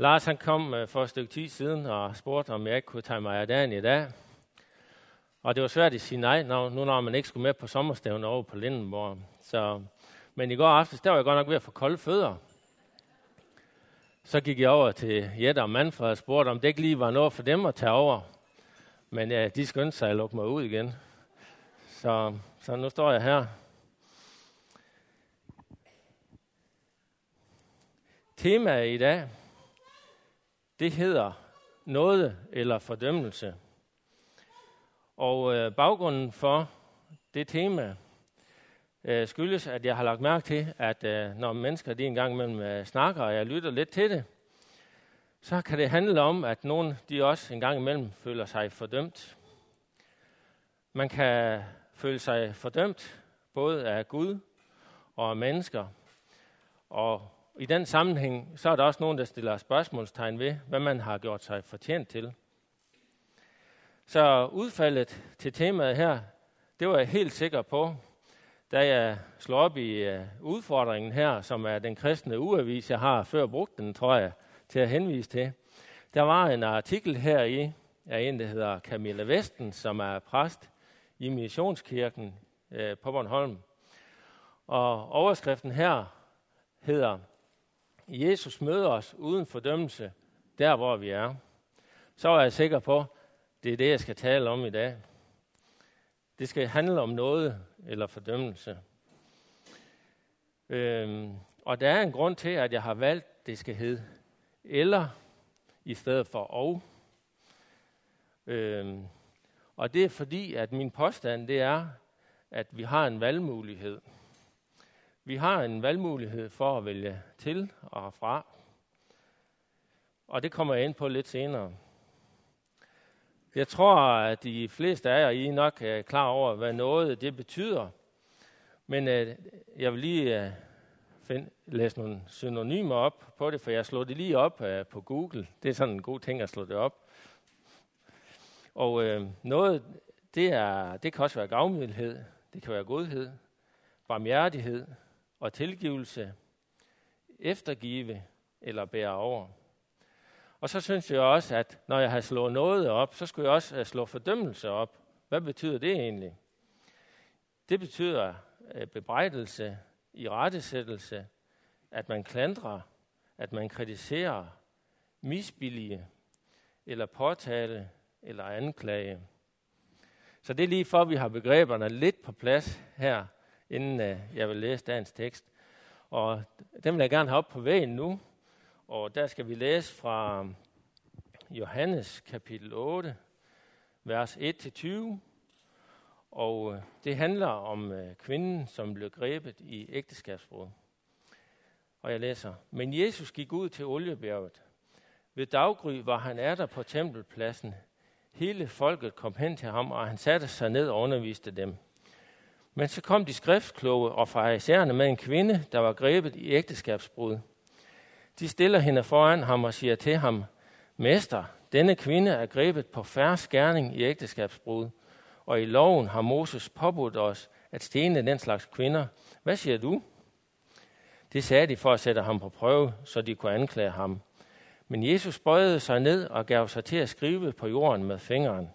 Lars han kom øh, for et stykke tid siden og spurgte, om jeg ikke kunne tage mig af dagen i dag. Og det var svært at sige nej, når, nu når man ikke skulle med på sommerstævne over på Lindenborg. Så, men i går aftes, der var jeg godt nok ved at få kolde fødder. Så gik jeg over til Jette og Manfred og spurgte, om det ikke lige var noget for dem at tage over. Men ja, de skyndte sig at lukke mig ud igen. Så, så nu står jeg her. Temaet i dag, det hedder noget eller fordømmelse. Og øh, baggrunden for det tema øh, skyldes, at jeg har lagt mærke til, at øh, når mennesker de engang imellem øh, snakker, og jeg lytter lidt til det, så kan det handle om, at nogen de også en gang imellem føler sig fordømt. Man kan føle sig fordømt både af Gud og af mennesker. Og i den sammenhæng, så er der også nogen, der stiller spørgsmålstegn ved, hvad man har gjort sig fortjent til. Så udfaldet til temaet her, det var jeg helt sikker på, da jeg slår op i uh, udfordringen her, som er den kristne uavis, jeg har før brugt den, tror jeg, til at henvise til. Der var en artikel her i af en, der hedder Camilla Vesten, som er præst i Missionskirken øh, på Bornholm. Og overskriften her hedder, Jesus møder os uden fordømmelse, der hvor vi er. Så er jeg sikker på, det er det, jeg skal tale om i dag. Det skal handle om noget eller fordømmelse. Øhm, og der er en grund til, at jeg har valgt, det skal hedde eller i stedet for og. Øhm, og det er fordi, at min påstand det er, at vi har en valgmulighed. Vi har en valgmulighed for at vælge til og fra. Og det kommer jeg ind på lidt senere. Jeg tror, at de fleste af jer I er nok er klar over, hvad noget det betyder. Men øh, jeg vil lige øh, find, læse nogle synonymer op på det, for jeg slår det lige op øh, på Google. Det er sådan en god ting at slå det op. Og øh, noget, det, er, det kan også være gavmildhed, det kan være godhed, barmhjertighed og tilgivelse, eftergive eller bære over. Og så synes jeg også, at når jeg har slået noget op, så skulle jeg også øh, slå fordømmelse op. Hvad betyder det egentlig? Det betyder øh, bebrejdelse, i rettesættelse, at man klandrer, at man kritiserer, misbillige, eller påtale, eller anklage. Så det er lige for, at vi har begreberne lidt på plads her, inden øh, jeg vil læse dagens tekst. Og den vil jeg gerne have op på væggen nu, og der skal vi læse fra um, Johannes kapitel 8, vers 1-20. Og øh, det handler om øh, kvinden, som blev grebet i ægteskabsbrud. Og jeg læser. Men Jesus gik ud til oliebjerget. Ved daggry var han er der på tempelpladsen. Hele folket kom hen til ham, og han satte sig ned og underviste dem. Men så kom de skriftkloge og farisæerne med en kvinde, der var grebet i ægteskabsbrud. De stiller hende foran ham og siger til ham, Mester, denne kvinde er grebet på færre skærning i ægteskabsbrud, og i loven har Moses påbudt os at stene den slags kvinder. Hvad siger du? Det sagde de for at sætte ham på prøve, så de kunne anklage ham. Men Jesus bøjede sig ned og gav sig til at skrive på jorden med fingeren.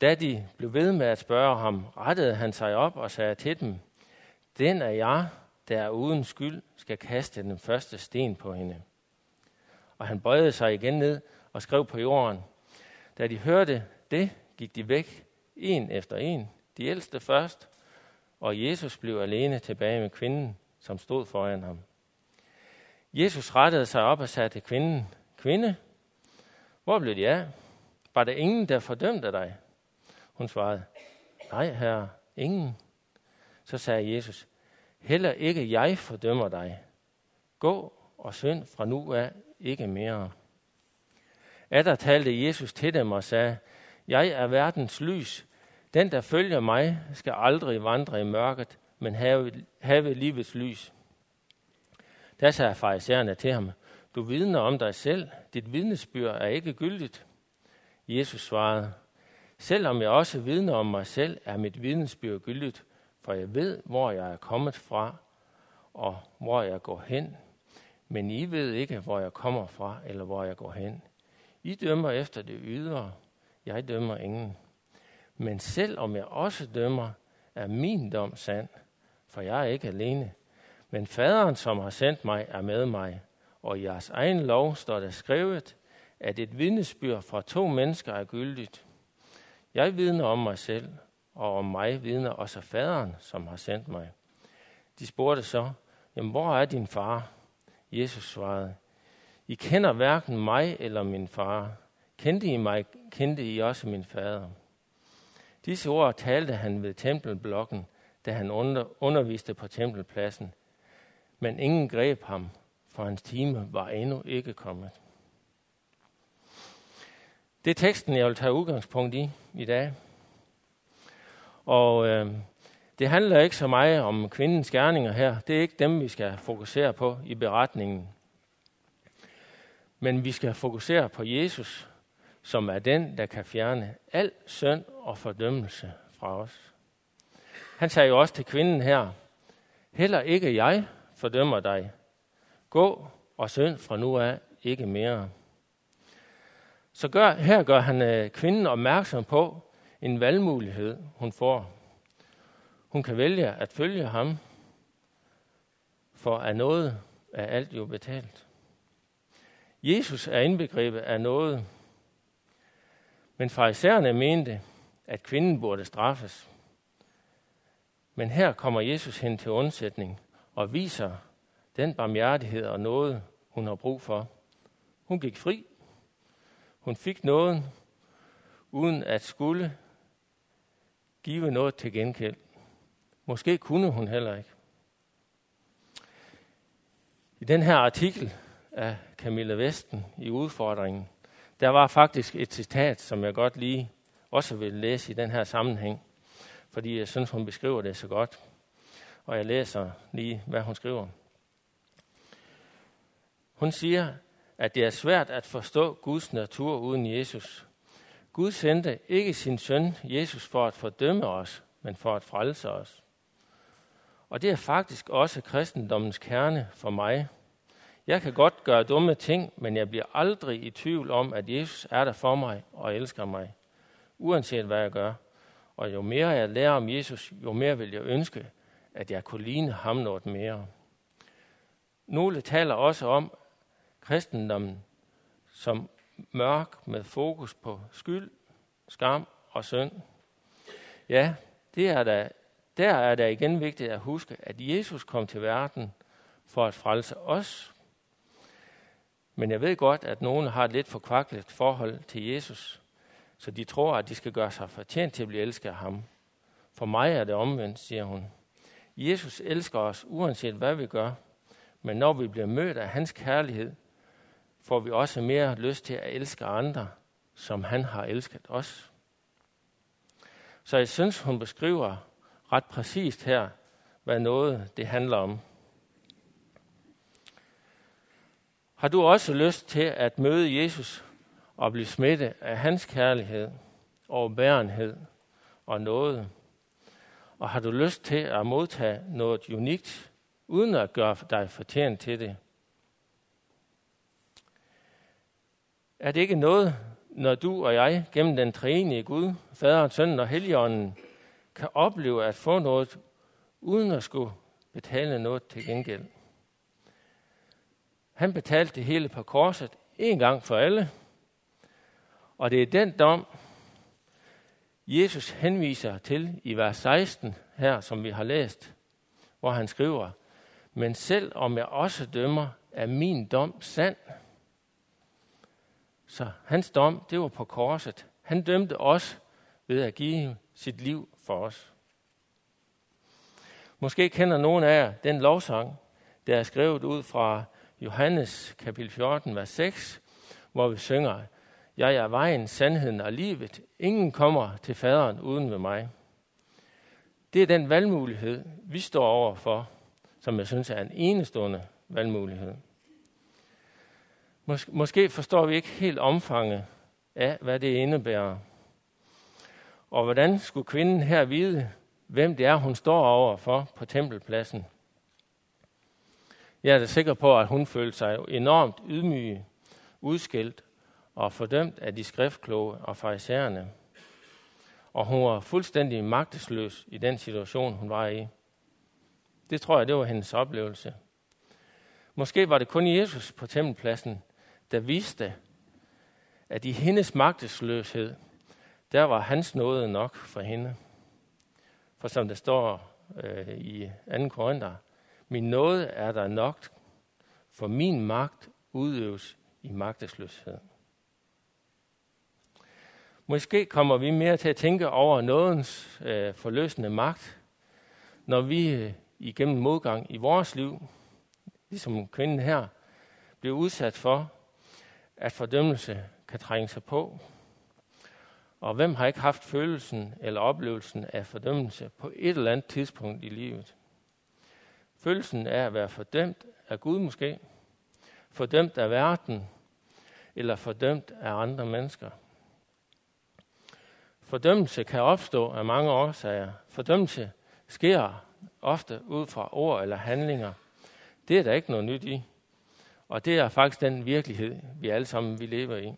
Da de blev ved med at spørge ham, rettede han sig op og sagde til dem, Den er jeg, der uden skyld skal kaste den første sten på hende. Og han bøjede sig igen ned og skrev på jorden. Da de hørte det, gik de væk, en efter en, de ældste først, og Jesus blev alene tilbage med kvinden, som stod foran ham. Jesus rettede sig op og sagde til kvinden, Kvinde, hvor blev de af? Var der ingen, der fordømte dig? Hun svarede, Nej, herre, ingen. Så sagde Jesus, Heller ikke jeg fordømmer dig. Gå og synd fra nu af ikke mere. Atter talte Jesus til dem og sagde, Jeg er verdens lys. Den, der følger mig, skal aldrig vandre i mørket, men have, have livets lys. Da sagde farisæerne til ham, Du vidner om dig selv. Dit vidnesbyrd er ikke gyldigt. Jesus svarede, Selvom jeg også vidner om mig selv, er mit vidnesbyrd gyldigt, for jeg ved, hvor jeg er kommet fra, og hvor jeg går hen. men I ved ikke, hvor jeg kommer fra, eller hvor jeg går hen. I dømmer efter det ydre, jeg dømmer ingen. Men selv om jeg også dømmer, er min dom sand, for jeg er ikke alene. Men faderen, som har sendt mig, er med mig, og i jeres egen lov står der skrevet, at et vidnesbyrd fra to mennesker er gyldigt. Jeg vidner om mig selv, og om mig vidner også faderen, som har sendt mig. De spurgte så, jamen hvor er din far? Jesus svarede, I kender hverken mig eller min far. Kendte I mig, kendte I også min fader. Disse ord talte han ved tempelblokken, da han underviste på tempelpladsen. Men ingen greb ham, for hans time var endnu ikke kommet. Det er teksten, jeg vil tage udgangspunkt i i dag. Og øh, det handler ikke så meget om kvindens gerninger her. Det er ikke dem, vi skal fokusere på i beretningen. Men vi skal fokusere på Jesus, som er den, der kan fjerne al synd og fordømmelse fra os. Han sagde jo også til kvinden her, heller ikke jeg fordømmer dig. Gå og synd fra nu af ikke mere. Så gør, her gør han øh, kvinden opmærksom på en valgmulighed, hun får. Hun kan vælge at følge ham, for af noget er alt jo betalt. Jesus er indbegrebet af noget, men farisæerne mente, at kvinden burde straffes. Men her kommer Jesus hen til undsætning og viser den barmhjertighed og noget, hun har brug for. Hun gik fri. Hun fik noget, uden at skulle give noget til gengæld. Måske kunne hun heller ikke. I den her artikel af Camilla Vesten i udfordringen, der var faktisk et citat, som jeg godt lige også vil læse i den her sammenhæng, fordi jeg synes, hun beskriver det så godt. Og jeg læser lige, hvad hun skriver. Hun siger, at det er svært at forstå Guds natur uden Jesus. Gud sendte ikke sin søn Jesus for at fordømme os, men for at frelse os. Og det er faktisk også kristendommens kerne for mig. Jeg kan godt gøre dumme ting, men jeg bliver aldrig i tvivl om, at Jesus er der for mig og elsker mig, uanset hvad jeg gør. Og jo mere jeg lærer om Jesus, jo mere vil jeg ønske, at jeg kunne ligne ham noget mere. Nogle taler også om kristendommen som mørk med fokus på skyld, skam og synd. Ja, det er der, der er det igen vigtigt at huske, at Jesus kom til verden for at frelse os. Men jeg ved godt, at nogen har et lidt forkvaklet forhold til Jesus, så de tror, at de skal gøre sig fortjent til at blive elsket af ham. For mig er det omvendt, siger hun. Jesus elsker os, uanset hvad vi gør, men når vi bliver mødt af hans kærlighed, får vi også mere lyst til at elske andre, som han har elsket os. Så jeg synes, hun beskriver ret præcist her, hvad noget det handler om. Har du også lyst til at møde Jesus og blive smittet af hans kærlighed, overbærenhed og noget? Og har du lyst til at modtage noget unikt, uden at gøre dig fortjent til det? Er det ikke noget, når du og jeg gennem den treenige Gud, Faderen, Sønnen og Helligånden, kan opleve at få noget, uden at skulle betale noget til gengæld? Han betalte det hele på korset en gang for alle. Og det er den dom, Jesus henviser til i vers 16 her, som vi har læst, hvor han skriver, Men selv om jeg også dømmer, er min dom sand. Så hans dom, det var på korset. Han dømte os ved at give sit liv for os. Måske kender nogen af jer den lovsang, der er skrevet ud fra Johannes kapitel 14, vers 6, hvor vi synger, Jeg er vejen, sandheden og livet. Ingen kommer til faderen uden ved mig. Det er den valgmulighed, vi står over for, som jeg synes er en enestående valgmulighed. Mås- måske forstår vi ikke helt omfanget af, hvad det indebærer. Og hvordan skulle kvinden her vide, hvem det er, hun står over for på tempelpladsen? Jeg er da sikker på, at hun følte sig enormt ydmyg, udskilt og fordømt af de skriftkloge og farisæerne. Og hun var fuldstændig magtesløs i den situation, hun var i. Det tror jeg, det var hendes oplevelse. Måske var det kun Jesus på tempelpladsen, der viste, at i hendes magtesløshed, der var hans nåde nok for hende. For som der står øh, i 2. Korinther, min nåde er der nok, for min magt udøves i magtesløshed. Måske kommer vi mere til at tænke over nådens øh, forløsende magt, når vi øh, igennem modgang i vores liv, ligesom kvinden her, bliver udsat for, at fordømmelse kan trænge sig på. Og hvem har ikke haft følelsen eller oplevelsen af fordømmelse på et eller andet tidspunkt i livet? Følelsen af at være fordømt af Gud måske, fordømt af verden, eller fordømt af andre mennesker. Fordømmelse kan opstå af mange årsager. Fordømmelse sker ofte ud fra ord eller handlinger. Det er der ikke noget nyt i. Og det er faktisk den virkelighed, vi alle sammen vi lever i.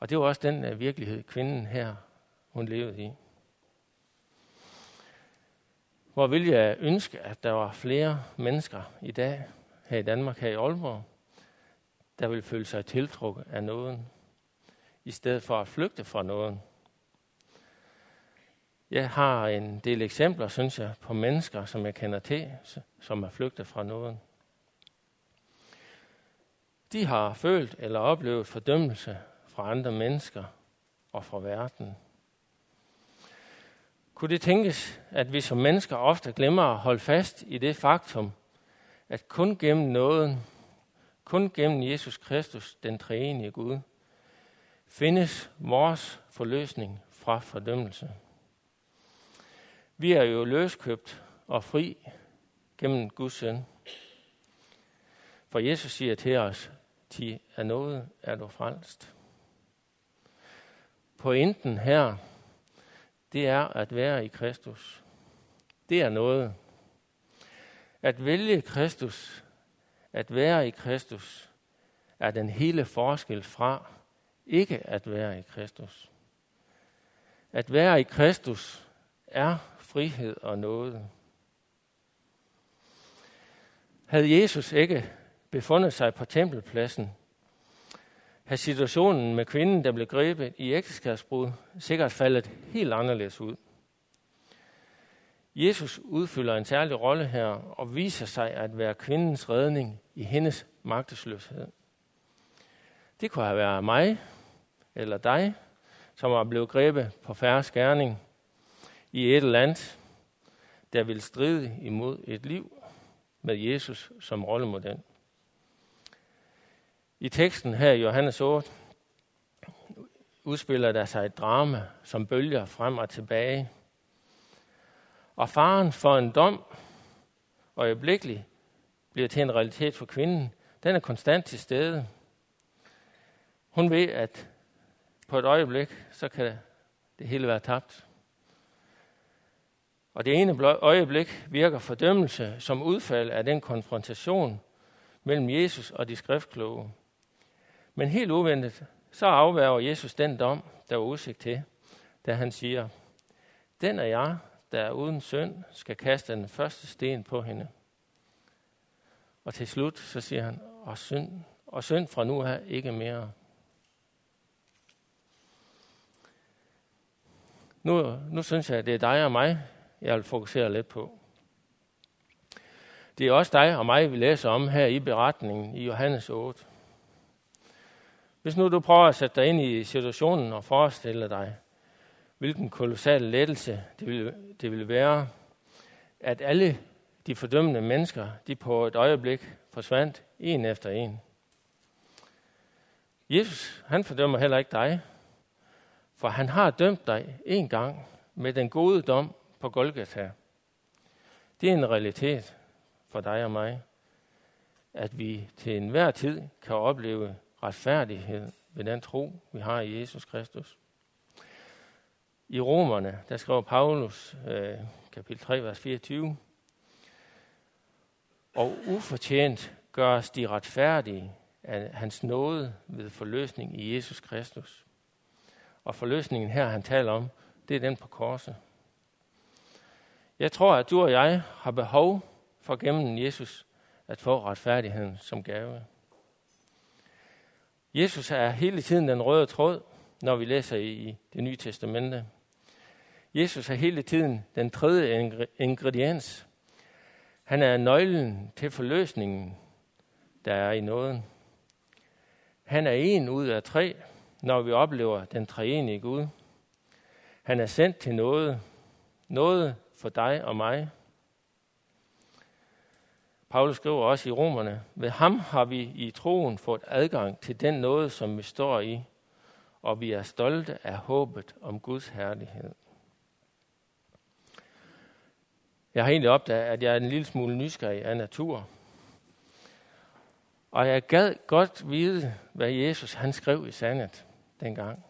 Og det var også den øh, virkelighed, kvinden her, hun levede i. Hvor vil jeg ønske, at der var flere mennesker i dag, her i Danmark, her i Aalborg, der vil føle sig tiltrukket af noget, i stedet for at flygte fra noget. Jeg har en del eksempler, synes jeg, på mennesker, som jeg kender til, som er flygtet fra noget. De har følt eller oplevet fordømmelse fra andre mennesker og fra verden. Kunne det tænkes, at vi som mennesker ofte glemmer at holde fast i det faktum, at kun gennem nåden, kun gennem Jesus Kristus, den treenige Gud, findes vores forløsning fra fordømmelse. Vi er jo løskøbt og fri gennem Guds søn. For Jesus siger til os, til er noget er du frelst. Pointen her, det er at være i Kristus. Det er noget. At vælge Kristus, at være i Kristus, er den hele forskel fra ikke at være i Kristus. At være i Kristus er frihed og noget. Havde Jesus ikke befundet sig på tempelpladsen, havde situationen med kvinden, der blev grebet i ægteskabsbrud, sikkert faldet helt anderledes ud. Jesus udfylder en særlig rolle her og viser sig at være kvindens redning i hendes magtesløshed. Det kunne have været mig eller dig, som var blevet grebet på færre skærning i et land, der vil stride imod et liv med Jesus som rollemodel. I teksten her i Johannes 8 udspiller der sig et drama, som bølger frem og tilbage. Og faren for en dom øjeblikkeligt bliver til en realitet for kvinden. Den er konstant til stede. Hun ved, at på et øjeblik, så kan det hele være tabt. Og det ene øjeblik virker fordømmelse som udfald af den konfrontation mellem Jesus og de skriftkloge. Men helt uventet, så afværger Jesus den dom, der var udsigt til, da han siger, den er jeg, der er uden synd, skal kaste den første sten på hende. Og til slut, så siger han, og synd, og synd fra nu af ikke mere. Nu, nu synes jeg, at det er dig og mig, jeg vil fokusere lidt på. Det er også dig og mig, vi læser om her i beretningen i Johannes 8. Hvis nu du prøver at sætte dig ind i situationen og forestille dig, hvilken kolossal lettelse det ville, det ville være, at alle de fordømmende mennesker, de på et øjeblik forsvandt en efter en. Jesus, han fordømmer heller ikke dig, for han har dømt dig en gang med den gode dom på Golgata. Det er en realitet for dig og mig, at vi til enhver tid kan opleve retfærdighed ved den tro, vi har i Jesus Kristus. I Romerne, der skriver Paulus, øh, kapitel 3, vers 24, og ufortjent gøres de retfærdige af hans nåde ved forløsning i Jesus Kristus. Og forløsningen her, han taler om, det er den på korset. Jeg tror, at du og jeg har behov for gennem Jesus at få retfærdigheden som gave. Jesus er hele tiden den røde tråd, når vi læser i det nye testamente. Jesus er hele tiden den tredje ingrediens. Han er nøglen til forløsningen, der er i nåden. Han er en ud af tre, når vi oplever den treenige Gud. Han er sendt til noget, noget for dig og mig. Paulus skriver også i Romerne, ved ham har vi i troen fået adgang til den noget, som vi står i, og vi er stolte af håbet om Guds herlighed. Jeg har egentlig opdaget, at jeg er en lille smule nysgerrig af natur. Og jeg gad godt vide, hvad Jesus han skrev i sandet dengang.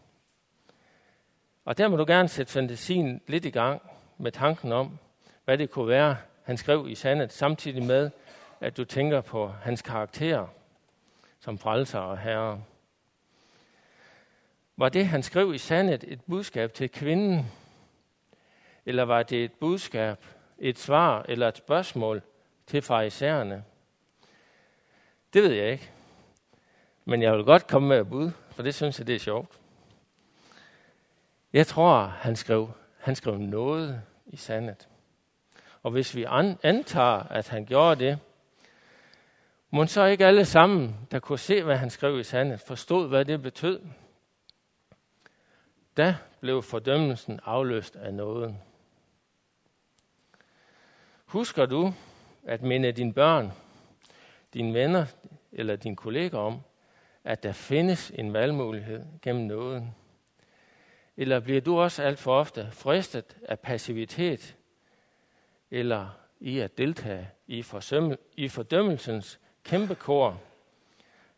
Og der må du gerne sætte fantasien lidt i gang med tanken om, hvad det kunne være, han skrev i sandet, samtidig med, at du tænker på hans karakter som frelser og herre. Var det, han skrev i sandet, et budskab til kvinden? Eller var det et budskab, et svar eller et spørgsmål til farisæerne? Det ved jeg ikke. Men jeg vil godt komme med et bud, for det synes jeg, det er sjovt. Jeg tror, han skrev, han skrev noget i sandet. Og hvis vi antager, at han gjorde det, må så ikke alle sammen, der kunne se, hvad han skrev i sandet, forstod, hvad det betød. Da blev fordømmelsen afløst af nåden. Husker du at minde dine børn, dine venner eller dine kolleger om, at der findes en valgmulighed gennem nåden? Eller bliver du også alt for ofte fristet af passivitet eller i at deltage i, i fordømmelsens kæmpe kor,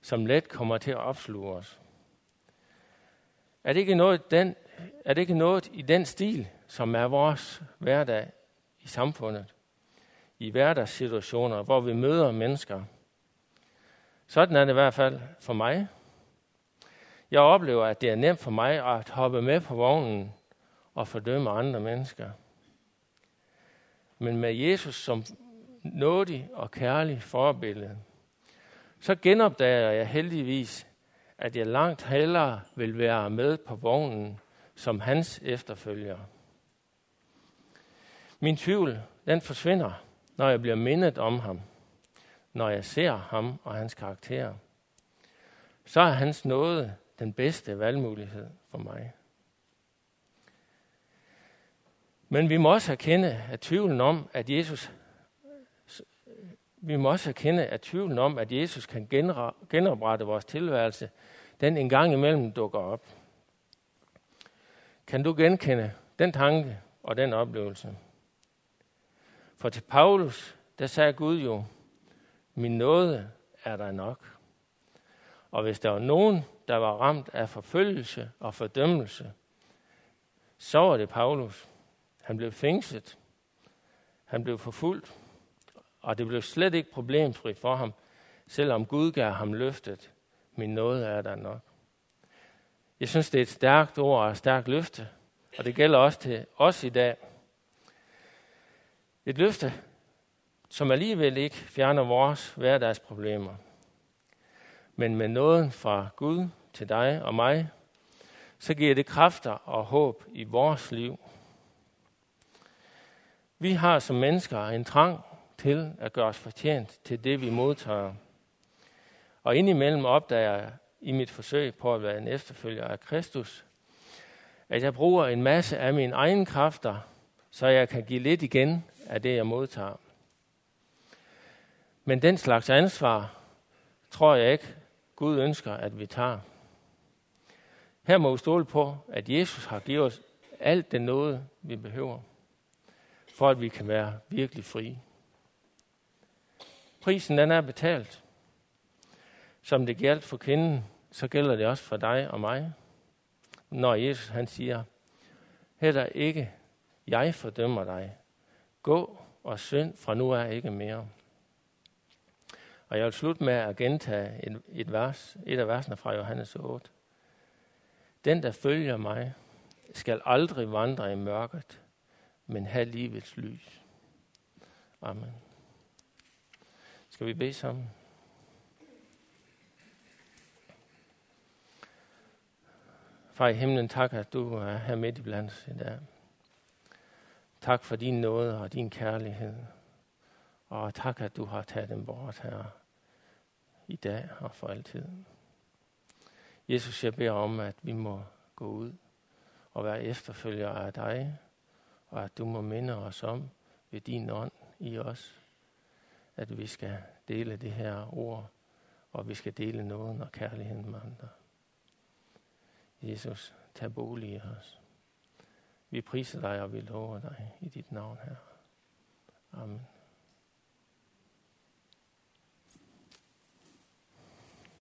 som let kommer til at opsluge os? Er det ikke noget, den, er det ikke noget i den stil, som er vores hverdag i samfundet? I hverdagssituationer, hvor vi møder mennesker. Sådan er det i hvert fald for mig. Jeg oplever, at det er nemt for mig at hoppe med på vognen og fordømme andre mennesker. Men med Jesus som nådig og kærlig forbillede, så genopdager jeg heldigvis, at jeg langt hellere vil være med på vognen som hans efterfølger. Min tvivl, den forsvinder, når jeg bliver mindet om ham, når jeg ser ham og hans karakter. Så er hans nåde den bedste valgmulighed for mig. Men vi må også erkende, at tvivlen om, at Jesus vi må også erkende, at tvivlen om, at Jesus kan genoprette vores tilværelse, den en gang imellem dukker op. Kan du genkende den tanke og den oplevelse? For til Paulus, der sagde Gud jo, min nåde er der nok. Og hvis der var nogen, der var ramt af forfølgelse og fordømmelse, så var det Paulus. Han blev fængslet. Han blev forfulgt. Og det blev slet ikke problemfrit for ham, selvom Gud gav ham løftet. Min nåde er der nok. Jeg synes, det er et stærkt ord og et stærkt løfte, og det gælder også til os i dag. Et løfte, som alligevel ikke fjerner vores hverdagsproblemer. Men med nåden fra Gud til dig og mig, så giver det kræfter og håb i vores liv. Vi har som mennesker en trang til at gøre os fortjent til det, vi modtager. Og indimellem opdager jeg i mit forsøg på at være en efterfølger af Kristus, at jeg bruger en masse af mine egne kræfter, så jeg kan give lidt igen af det, jeg modtager. Men den slags ansvar tror jeg ikke, Gud ønsker, at vi tager. Her må vi stole på, at Jesus har givet os alt det noget, vi behøver, for at vi kan være virkelig frie. Prisen den er betalt. Som det galt for kvinden, så gælder det også for dig og mig. Når Jesus han siger, heller ikke jeg fordømmer dig. Gå og synd fra nu er ikke mere. Og jeg vil slutte med at gentage et, et, vers, et af versene fra Johannes 8. Den, der følger mig, skal aldrig vandre i mørket, men have livets lys. Amen. Skal vi bede sammen? Far i himlen, tak, at du er her midt i blandt i dag. Tak for din nåde og din kærlighed. Og tak, at du har taget dem bort her i dag og for altid. Jesus, jeg beder om, at vi må gå ud og være efterfølgere af dig, og at du må minde os om ved din ånd i os, at vi skal dele det her ord, og vi skal dele nåden og kærligheden med andre. Jesus, tag bolig i os. Vi priser dig, og vi lover dig i dit navn her. Amen.